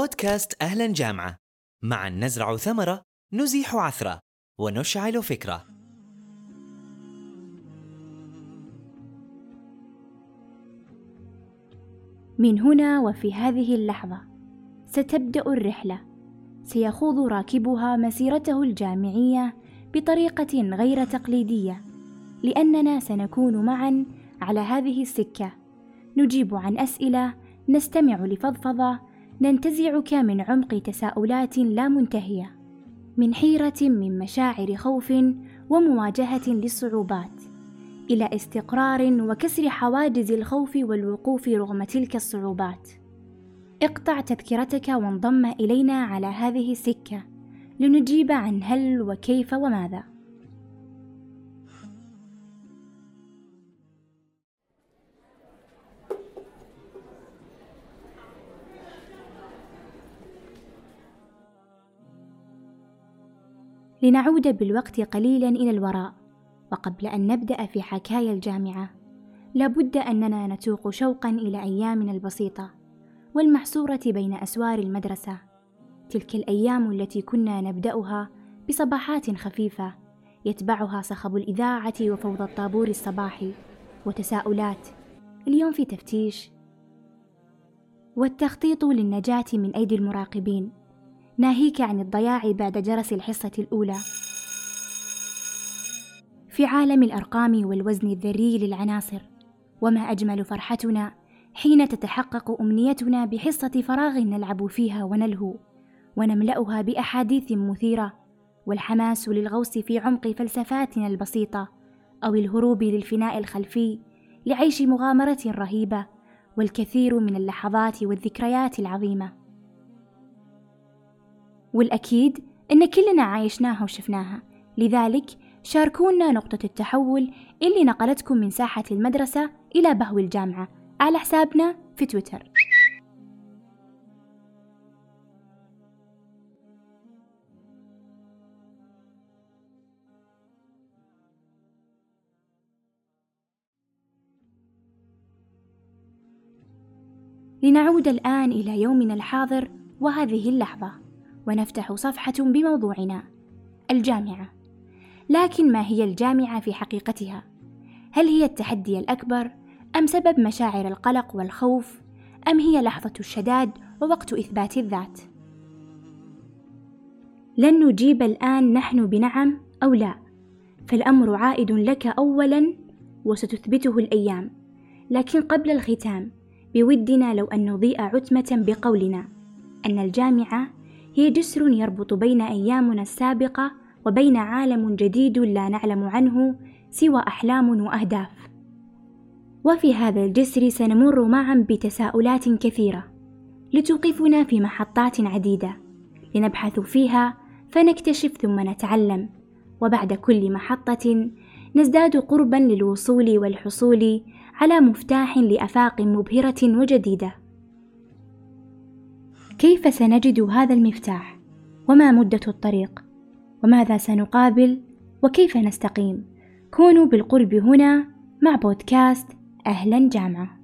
بودكاست أهلا جامعة. معا نزرع ثمرة نزيح عثرة ونشعل فكرة. من هنا وفي هذه اللحظة ستبدأ الرحلة. سيخوض راكبها مسيرته الجامعية بطريقة غير تقليدية لأننا سنكون معا على هذه السكة. نجيب عن أسئلة نستمع لفضفضة ننتزعك من عمق تساؤلات لا منتهية من حيرة من مشاعر خوف ومواجهة للصعوبات إلى استقرار وكسر حواجز الخوف والوقوف رغم تلك الصعوبات. اقطع تذكرتك وانضم إلينا على هذه السكة لنجيب عن هل وكيف وماذا. لنعود بالوقت قليلا إلى الوراء وقبل أن نبدأ في حكاية الجامعة. لابد أننا نتوق شوقا إلى أيامنا البسيطة والمحصورة بين أسوار المدرسة. تلك الأيام التي كنا نبدأها بصباحات خفيفة يتبعها صخب الإذاعة وفوضى الطابور الصباحي وتساؤلات. اليوم في تفتيش. والتخطيط للنجاة من أيدي المراقبين. ناهيك عن الضياع بعد جرس الحصة الأولى. في عالم الأرقام والوزن الذري للعناصر وما أجمل فرحتنا حين تتحقق أمنيتنا بحصة فراغ نلعب فيها ونلهو ونملأها بأحاديث مثيرة والحماس للغوص في عمق فلسفاتنا البسيطة أو الهروب للفناء الخلفي لعيش مغامرة رهيبة والكثير من اللحظات والذكريات العظيمة. والأكيد إن كلنا عايشناها وشفناها. لذلك شاركونا نقطة التحول اللي نقلتكم من ساحة المدرسة إلى بهو الجامعة على حسابنا في تويتر. لنعود الآن إلى يومنا الحاضر وهذه اللحظة. ونفتح صفحة بموضوعنا الجامعة لكن ما هي الجامعة في حقيقتها؟ هل هي التحدي الأكبر أم سبب مشاعر القلق والخوف أم هي لحظة الشداد ووقت إثبات الذات؟ لن نجيب الآن نحن بنعم أو لا، فالأمر عائد لك أولاً وستثبته الأيام، لكن قبل الختام بودنا لو أن نضيء عتمة بقولنا أن الجامعة هي جسر يربط بين أيامنا السابقة وبين عالم جديد لا نعلم عنه سوى أحلام وأهداف. وفي هذا الجسر سنمر معا بتساؤلات كثيرة لتوقفنا في محطات عديدة لنبحث فيها فنكتشف ثم نتعلم وبعد كل محطة نزداد قربا للوصول والحصول على مفتاح لآفاق مبهرة وجديدة. كيف سنجد هذا المفتاح؟ وما مدة الطريق؟ وماذا سنقابل؟ وكيف نستقيم؟ كونوا بالقرب هنا مع بودكاست أهلا جامعة